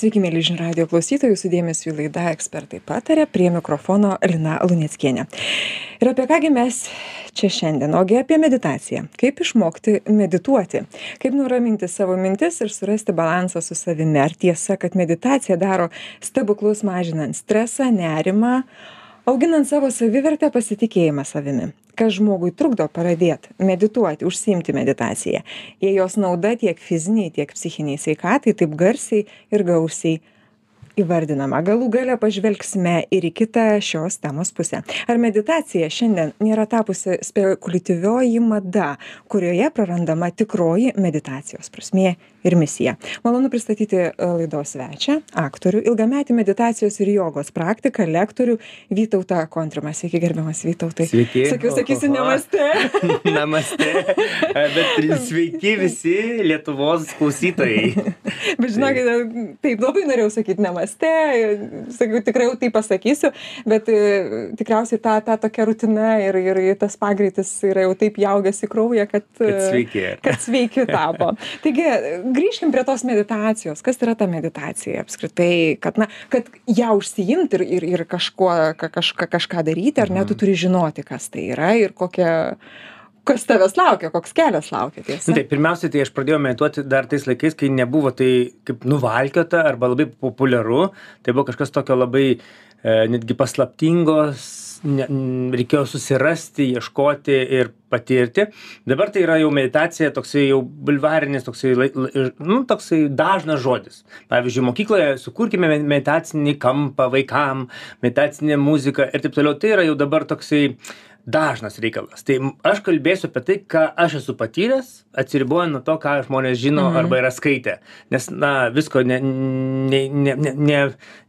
Sveiki, mėly žinių radio klausytojai, jūsų dėmesio į laidą ekspertai patarė, prie mikrofono Lina Lunieckienė. Ir apie kągi mes čia šiandien, ogi apie meditaciją. Kaip išmokti medituoti, kaip nuraminti savo mintis ir surasti balansą su savimi. Ar tiesa, kad meditacija daro stebuklus mažinant stresą, nerimą, auginant savo savivertę, pasitikėjimą savimi. Kas žmogui trukdo pradėt medituoti užsiimti meditacija? Jei jos nauda tiek fizinei tiek psichinei sveikatai taip garsiai ir gausiai įvardinama. Galų gale pažvelgsime ir į kitą šios temos pusę. Ar meditacija šiandien nėra tapusi spekuliatyvioji mada kurioje prarandama tikroji meditacijos prasmė ir misija? Malonu pristatyti e, laidos svečią aktorių ilgametį meditacijos ir jogos praktiką lektorių vytautą kontrimą. Sveiki gerbiamas vytautai. Sveiki. sakiau sakysiu namaste. Namaste. Bet sveiki visi Lietuvos klausytojai. Bet žinokite, taip labai norėjau sakyti namaste, sakiau, tikrai jau tai pasakysiu, bet e, tikriausiai ta, ta tokia rutina ir, ir tas pagreitis yra jau taip jaugęs į kraują, kad, Kad sveiki. kad sveiki tapo. Taigi, grįžkim prie tos meditacijos. Kas yra ta meditacija apskritai, kad, na, kad ją užsijimti ir, ir, ir kažkuo, ka- kažką, kažką daryti, ar ne, tu turi žinoti, kas tai yra ir kokia, kas tavęs laukia, koks kelias laukia tiesa. Nu, tai pirmiausia, tai aš pradėjau medituoti dar tais laikais, kai nebuvo tai kaip nuvalkiota arba labai populiaru. Tai buvo kažkas tokio labai e, netgi paslaptingos, ne, reikėjo susirasti, ieškoti ir patirti. Dabar tai yra jau meditacija, toksai jau bulvarinis, toksai, nu, toksai dažnas žodis. Pavyzdžiui, mokykloje sukurkime med- meditacinį kampą vaikam, meditacinę muziką ir taip toliau. Tai yra jau dabar toksai dažnas reikalas. Tai aš kalbėsiu apie tai, ką aš esu patyręs, atsiribojant nuo to, ką žmonės žino mhm. arba yra skaitę. Nes, na, visko ne, ne, ne, ne, ne,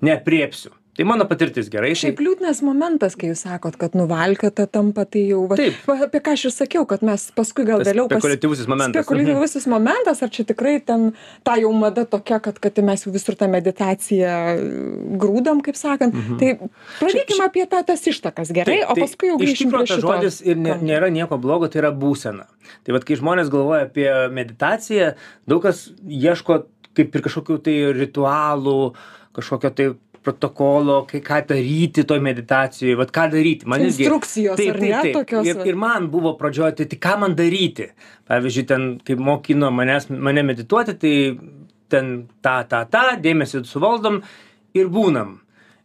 neapriepsiu. Tai mano patirtis gerai. Šiaip liūdnas momentas, kai jūs sakot, kad nuvalkiota tampa, tai jau, va, Taip. va, apie ką aš ir sakiau, kad mes paskui gal vėliau... spekuliatyvusis momentas. Spekuliatyvusis momentas, ar čia tikrai ten ta jau mada tokia, kad, kad mes jau visur tą meditaciją grūdam, kaip sakant. Mhm. Tai pradėkime apie tą, tas ištakas gerai, o tai paskui jau tikrųjų prie šito. žodis ir ne, nėra nieko blogo, tai yra būsena. Tai vad, kai žmonės galvoja apie meditaciją, daug kas ieško kaip ir kažkokių tai ritualų, kažkokio tai protokolo, kai ką daryti toj meditacijoje, vad ką daryti. Man irgi- Instrukcijos, ar ne, tokios, Ir, ir man buvo pradžioje, tai, tai ką man daryti. Pavyzdžiui, ten, kai mokino manęs, mane medituoti, tai ten tą, tą, tą, dėmesį suvaldom ir būnam.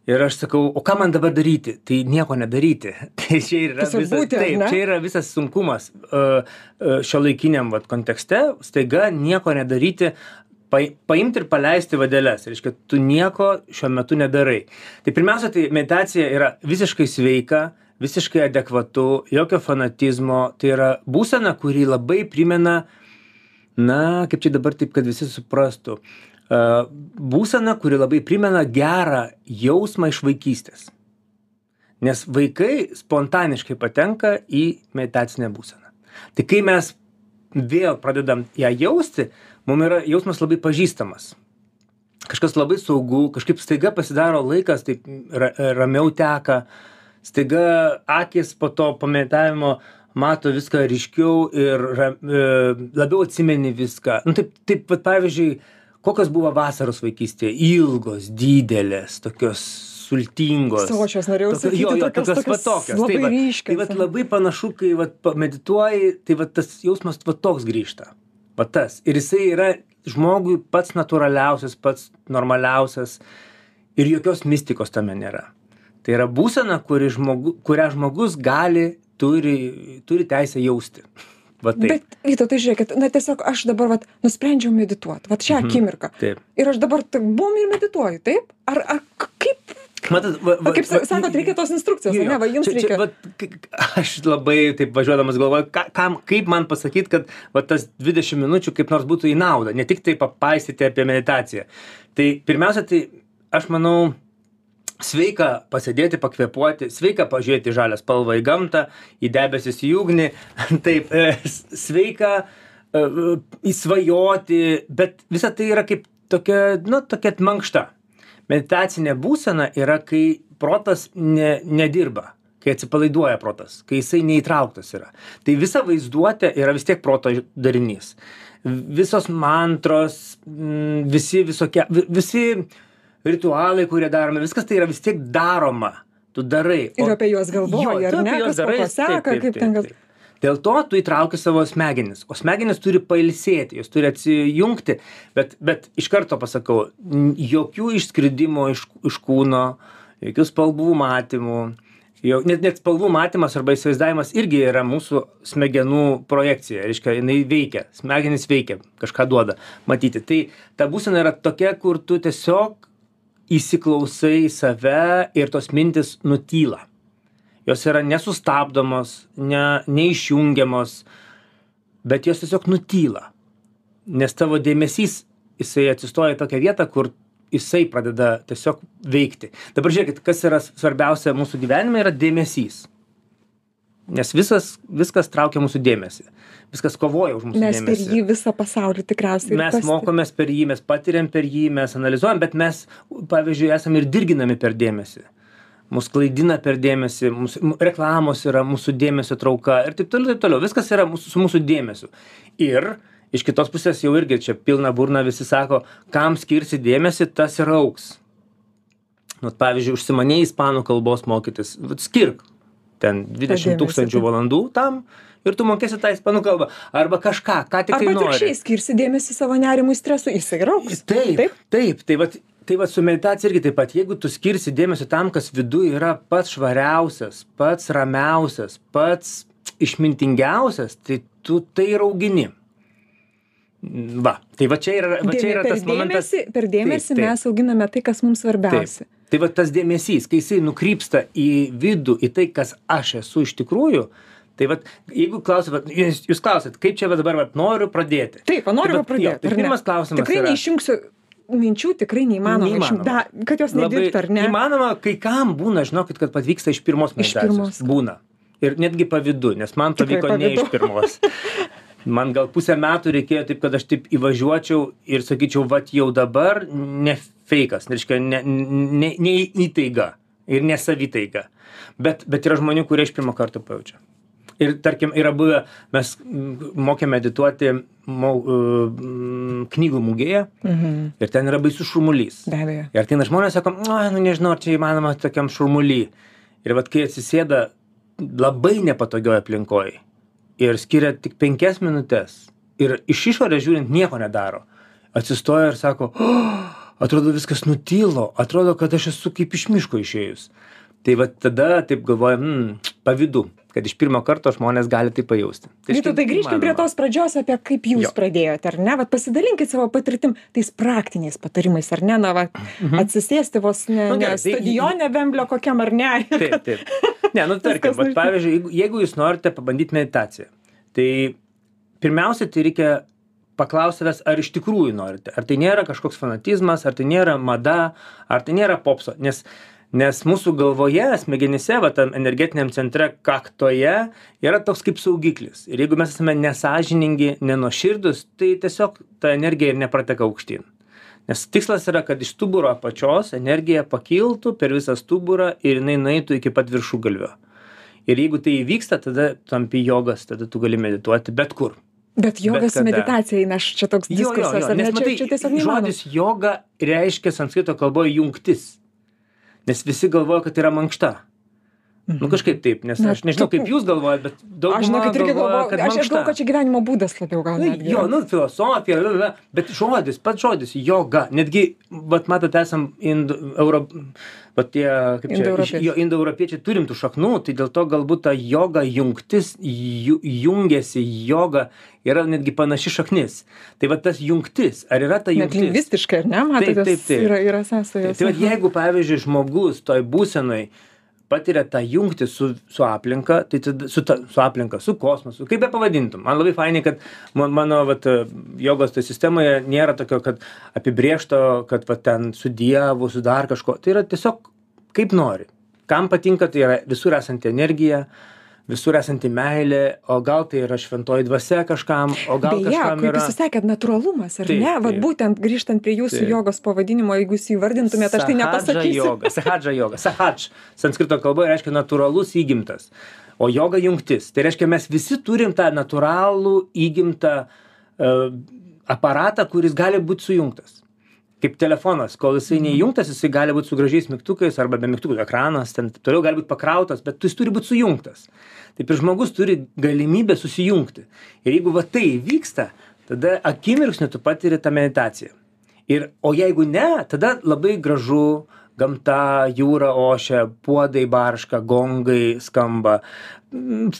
Ir aš sakau, o ką man dabar daryti? Tai nieko nedaryti. Tai čia yra Tiesiog visas, būti, taip, čia yra visas sunkumas uh, uh, šio laikiniam vat, kontekste, staiga nieko nedaryti, pa, paimti ir paleisti vadeles. Reiškia, tu nieko šiuo metu nedarai. Tai pirmiausia, tai meditacija yra visiškai sveika, visiškai adekvatu, jokio fanatizmo. Tai yra būsena, kuri labai primena, na, kaip čia dabar taip, kad visi suprastų. Uh, būsena, kuri labai primena gerą jausmą iš vaikystės. Nes vaikai spontaniškai patenka į meditacinę būseną. Tai kai mes vėl pradedam ją jausti, mums yra jausmas labai pažįstamas. Kažkas labai saugu, kažkaip staiga pasidaro laikas, taip ra ramiau teka, staiga akis po to pameditavimo mato viską ryškiau ir ra, e, labiau atsimeni viską. Nu, taip, taip, vat, pavyzdžiui, kokios buvo vasaros vaikystėje? Ilgos, didelės, tokios sultingos. Sočios, norėjau Tokio- sakyti, jo, jo, tokios- tokios, tokios labai tai va, ryškios, Tai va, labai panašu, kai va, medituoji, tai va, tas jausmas va toks grįžta. Va tas. Ir jisai yra žmogui pats natūraliausias, pats normaliausias ir jokios mistikos tame nėra. Tai yra būsena, kuri žmogu, kurią žmogus gali, turi, turi teisę jausti. Bet, Vytautai, žiūrėkit, na tiesiog aš dabar vat, nusprendžiau medituoti, vat šią akimirką. Mhm. Taip. Ir aš dabar bum ir medituoju, taip? Ar, ar Matot, va, va, kaip sa- sakot, reikia tos instrukcijos, Jo, ne, va, jums Čia- čia reikia. k- k- aš labai taip važiuodamas galvoju, ką, kam, kaip man pasakyti, kad va, tas 20 minučių kaip nors būtų į naudą, ne tik tai papaisyti apie meditaciją. Tai pirmiausia, tai aš manau, sveika pasėdėti, pakvepuoti, sveika pažiūrėti į žalią spalvą į gamtą, į debesis į ugnį, taip, e, sveika e, e, įsvajoti, bet visa tai yra kaip tokia, nu, tokia mankšta. Meditacinė būsena yra, kai protas ne, nedirba, kai atsipalaiduoja protas, kai jisai neįtrauktas yra. Tai visa vaizduotė yra vis tiek proto darinys. visos mantros, mm, visi visokie, vi- visi ritualai, kurie daromi, viskas tai yra vis tiek daroma. Tu darai. Ir apie juos galvoji, Jo, ar ne, kas po to seka, kaip ten taip. Dėl to tu įtrauki savo smegenis, o smegenis turi pailsėti, jos turi atsijungti, bet, bet iš karto pasakau, jokių išskridimo iš, iš kūno, jokių spalvų matymų, jau, net, net spalvų matymas arba įsivaizdavimas irgi yra mūsų smegenų projekcija, reiškia, jinai veikia, smegenys veikia, kažką duoda matyti. Tai ta būsena yra tokia, kur tu tiesiog įsiklausai į save ir tos mintis nutyla jos yra nesustabdomos, ne, neišjungiamos, bet jos tiesiog nutyla. Nes tavo dėmesys, jisai atsistoja į tokią vietą, kur jisai pradeda tiesiog veikti. Dabar žiūrėkit, kas yra svarbiausia mūsų gyvenime, yra dėmesys. Nes visas, viskas traukia mūsų dėmesį. Viskas kovoja už mūsų Mes per dėmesį jį visą pasaulį tikriausiai. mes pastebi- mokomės per jį, mes patiriam per jį, mes analizuojam, bet mes, pavyzdžiui, esame ir dirginami per dėmesį. Mūsų klaidina per dėmesį, mūsų, m- reklamos yra mūsų dėmesio trauka ir taip toliau, taip toliau. Viskas yra mūsų, su mūsų dėmesiu. Ir iš kitos pusės jau irgi čia pilna burna visi sako, kam skirsi dėmesį, tas ir auks. Nu, pavyzdžiui, užsimanėjai ispanų kalbos mokytis, vat skirk ten 20 dėmesį, tūkstančių valandų tam ir tu mokėsi tą ispanų kalbą. Arba kažką, ką tik tai Arba nori. atvirkščiai skirsi dėmesį savo nerimui, stresui, jisai. Taip, Taip? taip, taip. Tai vat, tai vat su meditacija irgi taip pat, jeigu tu skirsi dėmesio tam, kas viduje yra pats švariausias, pats ramiausias, pats išmintingiausias, tai tu tai ir augini. Va, tai va čia yra, va čia yra tas momentas. dėmesį, per dėmesį Taip, taip. mes auginame tai, kas mums svarbiausia. Taip. Tai va tas dėmesys, kai jisai nukrypsta į vidų, į tai, kas aš esu iš tikrųjų, tai va, jeigu klausot, vat, jūs, jūs klausot, kaip čia va dabar va, noriu pradėti. Taip, noriu Tai vat, pradėti. jo, Tai ar ne? pirmas klausimas. Tikrai yra, neišjungsiu minčių, tikrai neįmanoma. Išjungt. Da, kad jos nedirbtų, ar ne? Įmanoma, kai kam būna, žinokit, kad patvyksta iš pirmos Iš meditacijos. pirmos. Būna. Ir netgi pavydu, nes man Tikrai pavyko ne pavydu. iš pirmos. Man gal pusę metų reikėjo taip, kad aš taip įvažiuočiau ir sakyčiau, va jau dabar ne fejkas, reiškia, ne, ne, ne įtaiga ir ne savitaiga. Bet, bet yra žmonių, kurie iš pirmo karto pajaučia. Ir tarkim, yra buvę, mes mokėme medituoti mo, uh, knygų mūgėje Mhm. ir ten yra baisus šurmulys. Be abejo. Ir ateina žmonės, sako, ai, nu nežinau, ar čia įmanoma tokiam šurmuly. Ir vat kai atsisėda labai nepatogioj aplinkoje ir skiria tik penkias minutės ir iš išorės žiūrint nieko nedaro, atsistoja ir sako, oh, atrodo viskas nutilo, atrodo, kad aš esu kaip iš miško išėjus. Tai va tada taip galvoja, mm, pavydu, kad iš pirmo karto žmonės gali tai pajausti. Tai Vytau, tai grįžkim prie tos pradžios, apie kaip jūs Jo. pradėjote, ar ne? Vat pasidalinkit savo patirtim, tais praktiniais patarimais, ar ne? Na, va, atsisėsti vos ne, Nu, ne gerai, tai- stadione Vemblio kokiam ar ne. Taip, taip. Ne, nu tarkim, vat, pavyzdžiui, jeigu, jeigu jūs norite pabandyti meditaciją, tai pirmiausia, tai reikia paklausti savęs, ar iš tikrųjų norite. Ar tai nėra kažkoks fanatizmas, ar tai nėra mada, ar tai nėra popso. Nes, nes mūsų galvoje, smegenyse, va tam energetiniam centre, kaktoje, yra toks kaip saugiklis. Ir jeigu mes esame nesažiningi, nenoširdus, tai tiesiog ta energija ir neprateka aukštyn. Nes tikslas yra, kad iš stuburo apačios energija pakiltų per visą stuburą ir jinai nueitų iki pat viršugalvio. Ir jeigu tai įvyksta, tada tampi jogas, tada tu gali medituoti bet kur. Bet jogas kada. meditacija eina, čia toks diskursas, ar ne? nes Čia, matai, čia tiesiog neįmanoma. žodis joga reiškia sanskrito kalboje jungtis. Nes visi galvoja, kad tai yra mankšta. Nu kažkaip taip, nes aš nežinau, kaip jūs galvojate, bet daug Aš žinau, kad irgi galvoju, kad aš, galvoju, kad čia gyvenimo būdas labiau gal. Na, jo, nu, filosofija, bet žodis, pats žodis, joga, netgi, vat matot, esam indų, euro, vat tie, kaip čia, iš- jo, indoeuropiečiai turim tų šaknų, tai dėl to galbūt ta joga jungtis, ju, jungiasi joga, yra netgi panaši šaknis. Tai va tas jungtis, ar yra ta Net jungtis? lingvistiškai, ar ne, matote, Taip, taip, taip. yra, yra Tai, sąsajos. tai vat, jeigu, pavyzdžiui, žmogus toj būsenoj patiria tą jungtį su, su aplinka, tai tada, su, ta, su aplinka, su kosmosu, kaip be pavadintum. Man labai fainai, kad man, mano vat, jogos toje sistemoje nėra tokio, kad apibriešto, kad vat, ten su Dievu, su dar kažko. Tai yra tiesiog kaip nori. Kam patinka, tai yra visur esanti energija, visur esanti meilė, o gal tai yra šventoji dvasia kažkam, o gal kažkam kaip yra... jūs sakėt, natūralumas, ar ne? Vat būtent grįžtant prie jūsų jogos pavadinimo, jeigu jūs jį vardintumėte, aš tai nepasakysiu. Joga, sahadža joga. Sahadž sanskrito kalboje reiškia natūralus įgimtas. O joga jungtis. Tai reiškia, mes visi turim tą natūralų įgimtą uh, aparatą, kuris gali būti sujungtas. Kaip telefonas, kol jisai neįjungtas, jisai gali būti su gražiais mygtukais arba be mygtukų ekranas, ten taip toliau gali būti pakrautas, bet jis turi būti sujungtas. Taip ir žmogus turi galimybę susijungti. Ir jeigu va tai vyksta, tada akimirksniu tu patiri tą meditaciją. Ir, o jeigu ne, tada labai gražu, gamta, jūra ošia, puodai barška, gongai skamba. Mm,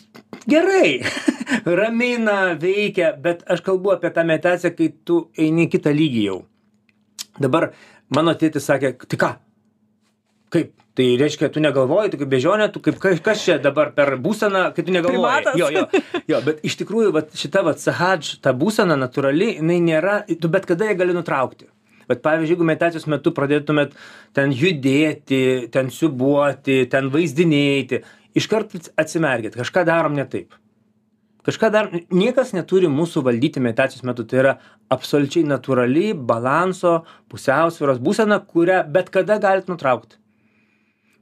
Gerai, ramina, veikia, bet aš kalbu apie tą meditaciją, kai tu eini į kitą lygį jau. Dabar mano tėtis sakė, tai ką? Kaip? Tai reiškia, tu negalvoji, tu kaip bežionė, tu kaip kas, čia dabar per būseną, kai tu negalvoji. Primatas. Jo, jo, jo, bet iš tikrųjų vat, šita vat, sahadž, ta būsena natūrali, jinai nėra, tu bet kada ją gali nutraukti. Bet pavyzdžiui, jeigu meditacijos metu pradėtumėt ten judėti, ten siubuoti, ten vaizdinėti, iškart atsimerkit, kažką darom ne taip. Kažką dar, niekas neturi mūsų valdyti meditacijos metu, tai yra absoliučiai natūrali balanso, pusiausvėros būsena, kurią bet kada galite nutraukti.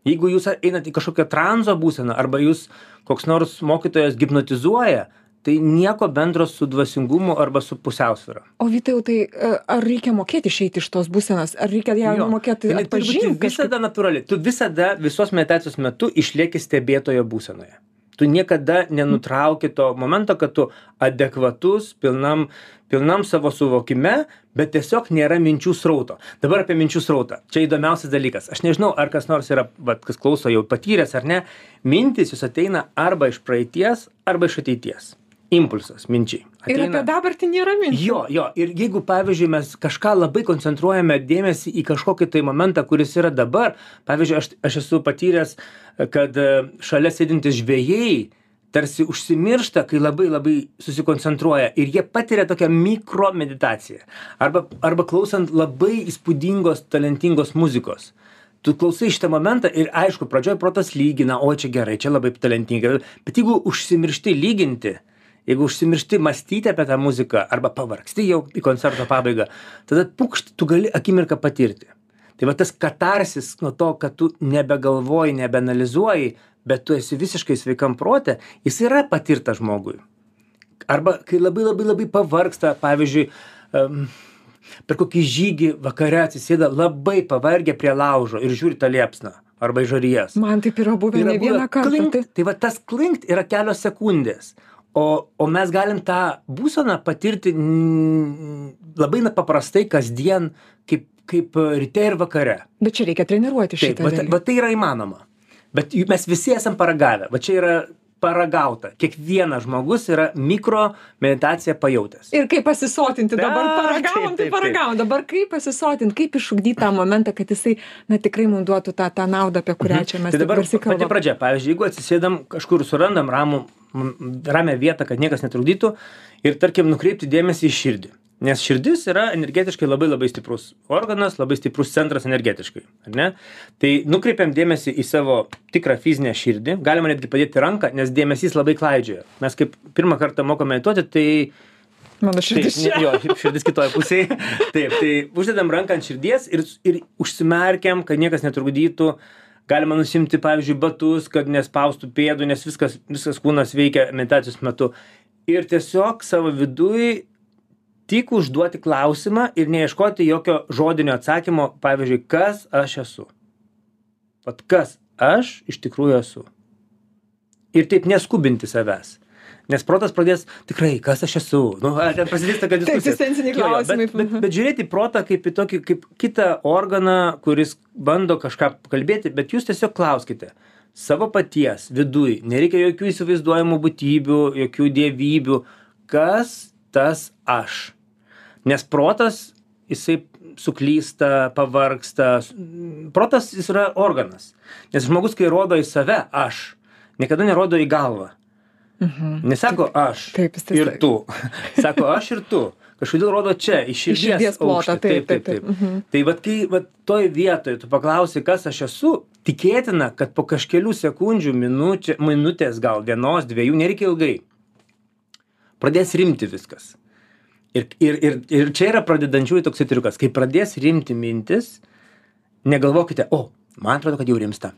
Jeigu jūs einate į kažkokią tranzo būseną arba jūs koks nors mokytojas hipnotizuoja, tai nieko bendro su dvasingumu arba su pusiausvėra. O Vytai, tai e, ar reikia mokėti išeiti iš tos būsenos, ar reikia ją Jo. mokėti atpažinti? visada natūrali. Tu visada visos meditacijos metu išlieki stebėtojo būsenoje. Tu niekada nenutrauki to momento, kad tu adekvatus, pilnam, pilnam savo suvokime, bet tiesiog nėra minčių srauto. Dabar apie minčių srautą. Čia įdomiausias dalykas. Aš nežinau, ar kas nors yra, vat, kas klauso jau patyręs ar ne. Mintis jūs ateina arba iš praeities, arba iš ateities. Impulsas, minčiai. Ir apie dabartį nėra minčių. Jo, jo, ir jeigu, pavyzdžiui, mes kažką labai koncentruojame dėmesį į kažkokį tai momentą, kuris yra dabar, pavyzdžiui, aš, aš esu patyręs, kad e, šalia sėdintys žvėjai tarsi užsimiršta, kai labai labai susikoncentruoja ir jie patiria tokią mikro meditaciją. Arba, arba klausant labai įspūdingos, talentingos muzikos. Tu klausai šitą momentą ir aišku, pradžioje protas lygina, o čia gerai, čia labai talentinga. Bet jeigu užsimiršti lyginti, jeigu užsimiršti mąstyti apie tą muziką arba pavargsti jau į koncerto pabaigą, tada pukšt, tu gali akimirką patirti. Tai va tas katarsis nuo to, kad tu nebegalvoji, nebeanalizuoji, bet tu esi visiškai sveikam protė, jis yra patirtas žmogui. Arba kai labai labai labai pavargsta, pavyzdžiui, um, per kokį žygį vakare atsisėda labai pavargę prie laužo ir žiūri tą liepsną arba į žarijas. Man taip yra buvę ne vieną kartą. klinkt, Tai... tai va tas klinkt yra kelios sekundės. O, o mes galim tą būseną patirti labai paprastai kasdien, kaip, kaip ryte ir vakare. Bet čia reikia treniruoti šitą. va, dalyką. va tai yra įmanoma. Bet juk mes visi esam paragavę. Va čia yra paragauta. Kiekvienas žmogus yra mikro meditaciją pajutęs. Ir kaip pasisotinti, dabar paragavom, tai paragavom, dabar kaip pasisotinti, kaip išugdyti tą momentą, kad jisai, na tikrai mums duotų tą, tą naudą, apie kurią čia mes tai dabar garsiai pati pradžia. Pavyzdžiui, jeigu atsisėdam kažkur surandam ramų, ramę vietą, kad niekas netrukdytų ir, tarkim, nukreipti dėmesį į širdį. Nes širdis yra energetiškai labai labai stiprus organas, labai stiprus centras energetiškai. Tai nukreipiam dėmesį į savo tikrą fizinę širdį. Galima netgi padėti ranką, nes dėmesys labai klaidžioja. Mes kaip pirmą kartą mokome medituoti, tai Mano širdis Taip, čia. ne- jo, širdis kitoje pusėje. Taip, tai uždedam ranką ant širdies ir, ir užsimerkiam, kad niekas netrukdytų. Galima nusimti, pavyzdžiui, batus, kad nespaustų pėdų, nes viskas, viskas kūnas veikia meditacijos metu. Ir tiesiog savo vidui tik užduoti klausimą ir neieškoti jokio žodinio atsakymo, pavyzdžiui, kas aš esu. Pat kas aš iš tikrųjų esu. Ir taip neskubinti savęs. Nes protas pradės tikrai, kas aš esu. Nu, ten prasidės tokia diskusija. Jo, jo. Bet, bet, bet žiūrėti į protą kaip į tokį, kaip kitą organą, kuris bando kažką kalbėti, bet jūs tiesiog klauskite savo paties viduj. Nereikia jokių įsivaizduojamų būtybių, jokių dievybių. Kas tas aš? Nes protas, jisai suklysta, pavargsta. Protas jis yra organas. Nes žmogus, kai rodo į save, aš, niekada nerodo į galvą. Mhm. Nesako aš Taip, jis tai ir tu. Sako aš ir tu. Kažkodėl rodo čia, iš širdies, plotą, aukštį. taip, taip, taip. Mhm. Tai vad, kai vat, toj vietoje tu paklausi, kas aš esu, tikėtina, kad po kažkelių sekundžių, minučių, minutės, gal vienos, dviejų, nereikia ilgai. Pradės rimti viskas. Ir, ir, ir, ir čia yra pradedančiųjų toks triukas. Kai pradės rimti mintis, negalvokite, o, man atrodo, kad jau rimsta.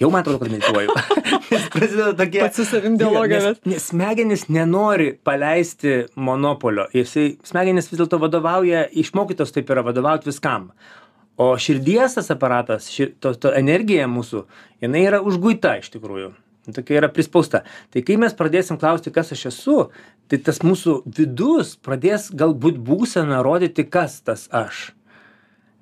Jau man atrodo, kad medituoju. Nes prasideda tokie... Pats su savim dialogą nes, nes smegenys nenori paleisti monopolio. Jisai, smegenys vis dėlto vadovauja, išmokytos taip yra vadovauti viskam. O širdies tas aparatas, ši, to, to energija mūsų, jinai yra užguita iš tikrųjų. Tokia yra prispausta. Tai kai mes pradėsim klausti, kas aš esu, tai tas mūsų vidus pradės galbūt būseną rodyti, kas tas aš.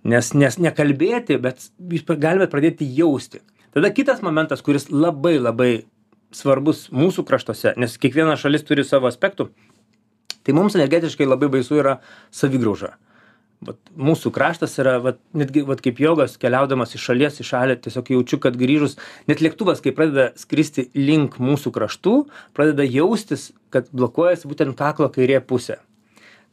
Nes, nes nekalbėti, bet jūs galime pradėti jausti. Tada kitas momentas, kuris labai labai svarbus mūsų kraštuose, nes kiekviena šalis turi savo aspektų, tai mums energetiškai labai baisu yra savigrauža. Vat mūsų kraštas yra, vat, netgi vat, kaip jogas, keliaudamas iš šalies į šalį, tiesiog jaučiu, kad grįžus, net lėktuvas, kai pradeda skristi link mūsų kraštų, pradeda jaustis, kad blokuojasi būtent kaklo kairė pusė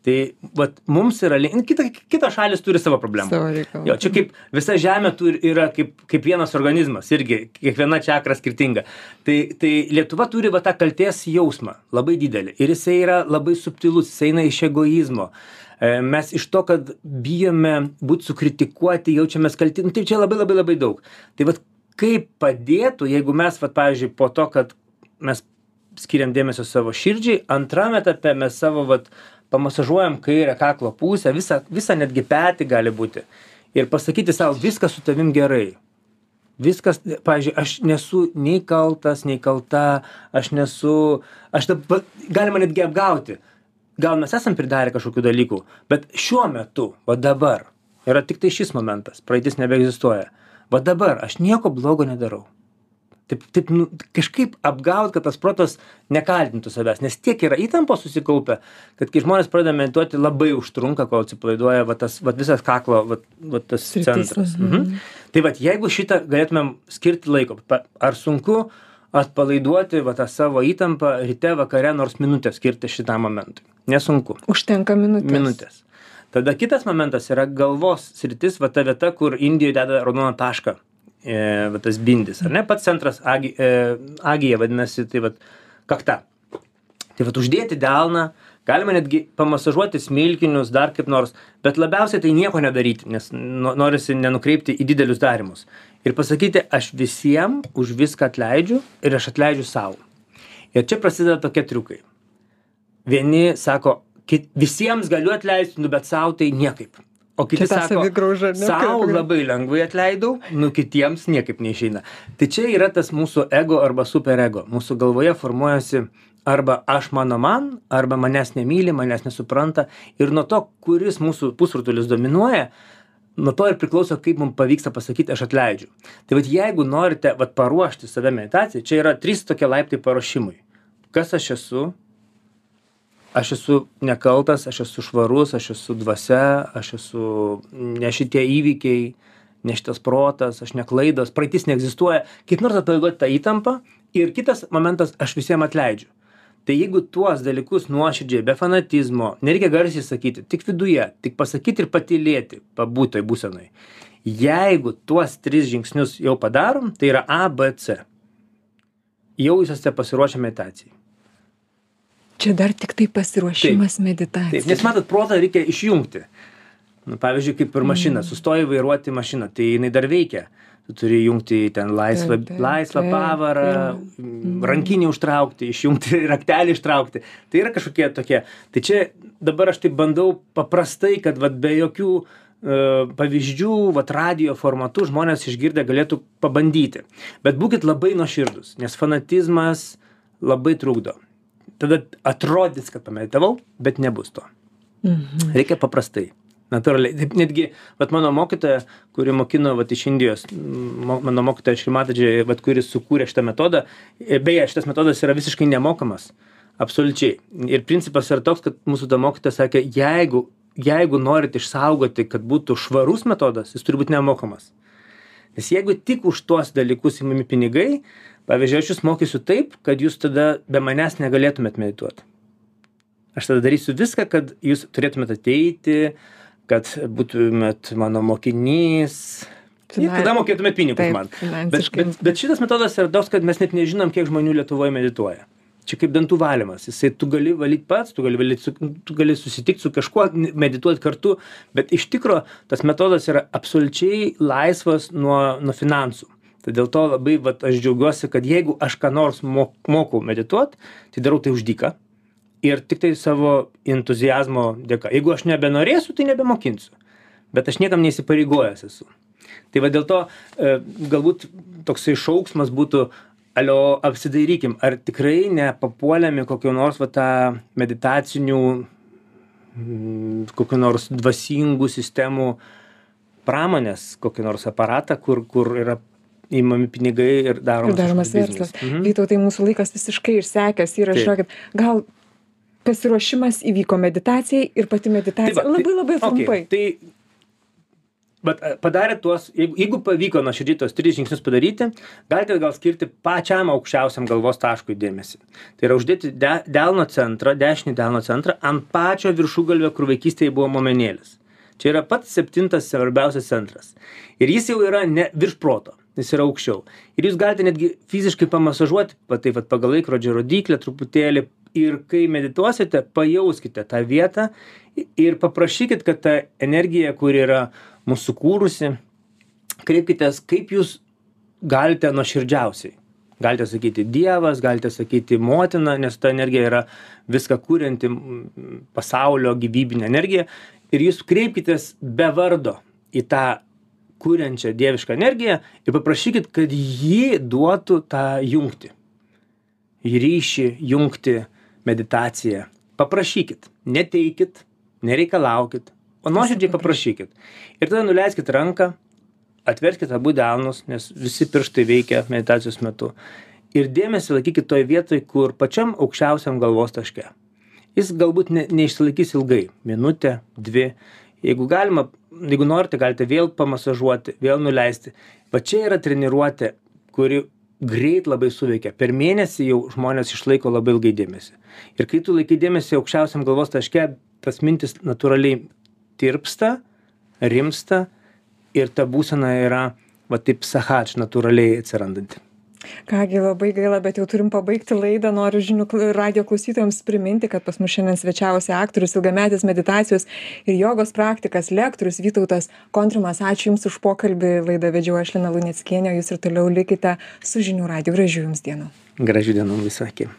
tai vat mums yra lin kita kitos šalys turi savo problemų. Jo čia kaip visa žemė turi yra kaip kaip vienas organizmas irgi kiekviena čakra skirtinga. Tai tai lietuva turi va tą kaltės jausmą labai didelį. Ir jisai yra labai subtilus jis eina iš egoizmo. E, mes iš to kad bijome būt sukritikuoti jaučiamės kalti nu tai čia labai labai labai daug. Tai vat kaip padėtų jeigu mes vat pavyzdžiui po to kad mes skiriam dėmesio savo širdžiai antram etape mes savo vat pamasažuojam kairę kaklo pusę visą visą netgi petį gali būti. Ir pasakyti sau viskas su tavim gerai. Viskas pavyzdžiui aš nesu nei kaltas nei kalta aš nesu aš dabar galima netgi apgauti. Gal mes esam pridarę kažkokių dalykų bet šiuo metu va dabar yra tiktai šis momentas praeitis nebeegzistuoja. Va dabar aš nieko blogo nedarau taip taip nu kažkaip apgaut kad tas protas nekaltintų savęs nes tiek yra įtampos susikaupę kad kai žmonės pradeda medituoti labai užtrunka kol atsipalaiduoja va tas vat visas kaklo vat vat tas centras mhm. mhm. tai vat jeigu šitą galėtumėm skirti laiko ar sunku atpalaiduoti va tą savo įtampą ryte vakare nors minutę skirti šitam momentui nesunku Užtenka minutės. minutės tada kitas momentas yra galvos sritis va ta vieta kur indijoj deda raudoną tašką e, va tas bindis ar ne? Pats centras agi, e, agija vadinasi tai vat kakta. Tai vat uždėti delną galima netgi pamasažuoti smilkinius dar kaip nors bet labiausiai tai nieko nedaryti nes no, norisi nenukreipti į didelius darymus ir pasakyti aš visiem už viską atleidžiu ir aš atleidžiu sau. Ir čia prasideda tokie triukai. Vieni sako visiems galiu atleisti nu bet sau tai niekaip o kiti sako Kaip- labai lengvai atleidau nu kitiems niekaip neišeina. Tai čia yra tas mūsų ego arba superego. Mūsų galvoje formuojasi arba aš mano man arba manęs nemyli manęs nesupranta. Ir nuo to kuris mūsų pusrutulis dominuoja nuo to ir priklauso kaip mum pavyksta pasakyt aš atleidžiu. Tai vat jeigu norite vat paruošti save meditacijai čia yra trys tokie laiptai paruošimui. Kas aš esu aš esu nekaltas aš esu švarus aš esu dvasia aš esu ne šitie įvykiai ne šitas protas aš ne klaidos praeitis neegzistuoja. Kaip nors atpalaiduot tą įtampą ir kitas momentas aš visiem atleidžiu. Tai jeigu tuos dalykus nuoširdžiai be fanatizmo nereikia garsiai sakyti tik viduje tik pasakyti ir patylėti pabūt toj būsenoj. Jeigu tuos tris žingsnius jau padarom tai yra a b c. Jau jūs esate pasiruošę meditacijai Čia dar tik tai pasiruošimas meditacijai. Taip, nes matot, protą reikia išjungti. Nu, pavyzdžiui, kaip ir mašina, sustoji vairuoti mašiną, tai jinai dar veikia. Tu turi jungti ten laisvą, Taip, taip, laisvą taip, pavarą, jo. mm, rankinį užtraukti, išjungti raktelį ištraukti. Tai yra kažkokie tokie. Tai čia dabar aš taip bandau paprastai, kad vat, be jokių e, pavyzdžių, vat radio formatu žmonės išgirdę galėtų pabandyti. Bet būkit labai nuoširdus, nes fanatizmas labai trukdo. Tada atrodys, kad pameditavau, bet nebus to. Mhm. Reikia paprastai. Natūraliai. Taip netgi, vat mano mokytoja, kuri mokino vat, iš Indijos, mano mokytoja Šrimatadžiai, kuris sukūrė šitą metodą, e, beje, šitas metodas yra visiškai nemokamas. Absoliučiai. Ir principas yra toks, kad mūsų ta mokytoja sakė, jeigu, jeigu norit išsaugoti, kad būtų švarus metodas, jis turi būti nemokamas. Nes jeigu tik už tuos dalykus įmami pinigai, pavyzdžiui, aš jūs mokysiu taip, kad jūs tada be manęs negalėtumėt medituoti. Aš tada darysiu viską, kad jūs turėtumėt ateiti, kad būtumėt mano mokinys. Ir Finan- tada mokėtumėt pinigus Taip, man. Bet, finansiškai. bet, bet šitas metodas yra toks, kad mes net nežinom, kiek žmonių Lietuvoje medituoja. čia kaip dantų valymas jisai tu gali valyt pats tu gali valyt su tu gali susitikt su kažkuo medituot kartu bet iš tikro tas metodas yra absoliučiai laisvas nuo nuo finansų tai dėl to labai vat aš džiaugiuosi kad jeigu aš ką nors mo moku medituot tai darau tai už dyką ir tiktai savo entuziazmo dėka. Jeigu aš nebenorėsiu tai nebemokinsiu bet aš niekam neįsipareigojęs esu. Tai va dėl to e, galbūt toksai šauksmas būtų alio apsidairykim ar tikrai nepapuolėm į kokių nors va tą meditacinių mm, kokių nors dvasingų sistemų pramonės kokį nors aparatą kur kur yra imami pinigai ir daromas, ir daromas verslas. Mhm. Vytautai, mūsų laikas visiškai išsekęs yra, žiūrėkit, gal pasiruošimas įvyko meditacijai ir pati meditacija. Tai va, labai labai trumpai. Okay, tai bet padarę tuos jeigu jeigu pavyko nuoširdžiai tuos tris žingsnius padaryti galite gal skirti pačiam aukščiausiam galvos taškui dėmesį tai yra uždėti de delno centrą dešinį delno centrą ant pačio viršugalvio kur vaikystėje buvo momenėlis čia yra pats septintas svarbiausias centras ir jis jau yra ne virš proto jis yra aukščiau ir jūs galite netgi fiziškai pamasažuoti va taip vat pagal laikrodžio rodyklę truputėlį ir kai medituosite pajauskite tą vietą ir paprašykit kad ta energija kuri yra mus sukūrusi, kreipkitės, kaip jūs galite nuoširdžiausiai. Galite sakyti Dievas, galite sakyti motina, nes ta energija yra viską kūrinti pasaulio gyvybinė energija. Ir jūs kreipkitės be vardo į tą kūrenčią dievišką energiją ir paprašykit, kad ji duotų tą jungti. Į ryšį, jungti, meditaciją. Paprašykit, neteikit, nereikalaukit, o nuoširdžiai paprašykit. Ir tada nuleiskit ranką, atverskit abu delnus, nes visi pirštai veikia meditacijos metu. Ir dėmesį laikykit toje vietoje, kur pačiam aukščiausiam galvos taške. Jis galbūt ne, neišsilaikys ilgai - minutę, dvi. Jeigu galima, jeigu norite, galite vėl pamasažuoti, vėl nuleisti. Va čia yra treniruotė, kuri greit labai suveikia. Per mėnesį jau žmonės išlaiko labai ilgai dėmesį. Ir kai tu laikai dėmesį aukščiausiam galvos taške, tas mintis natūraliai tirpsta, rimsta ir ta būsena yra va taip sahač natūraliai atsirandanti. Kągi labai gaila, bet jau turim pabaigti laidą. Noriu žinių radio klausytojams priminti, kad pas mus šiandien svečiavosi aktorius, ilgametis meditacijos ir jogos praktikas, lektorius Vytautas Kontrimas. Ačiū Jums už pokalbį. Laidą vedžiau aš Lina Luneckienė, Jūs ir toliau likite su žinių radio. Gražių Jums dienų. Gražių dienų visakį.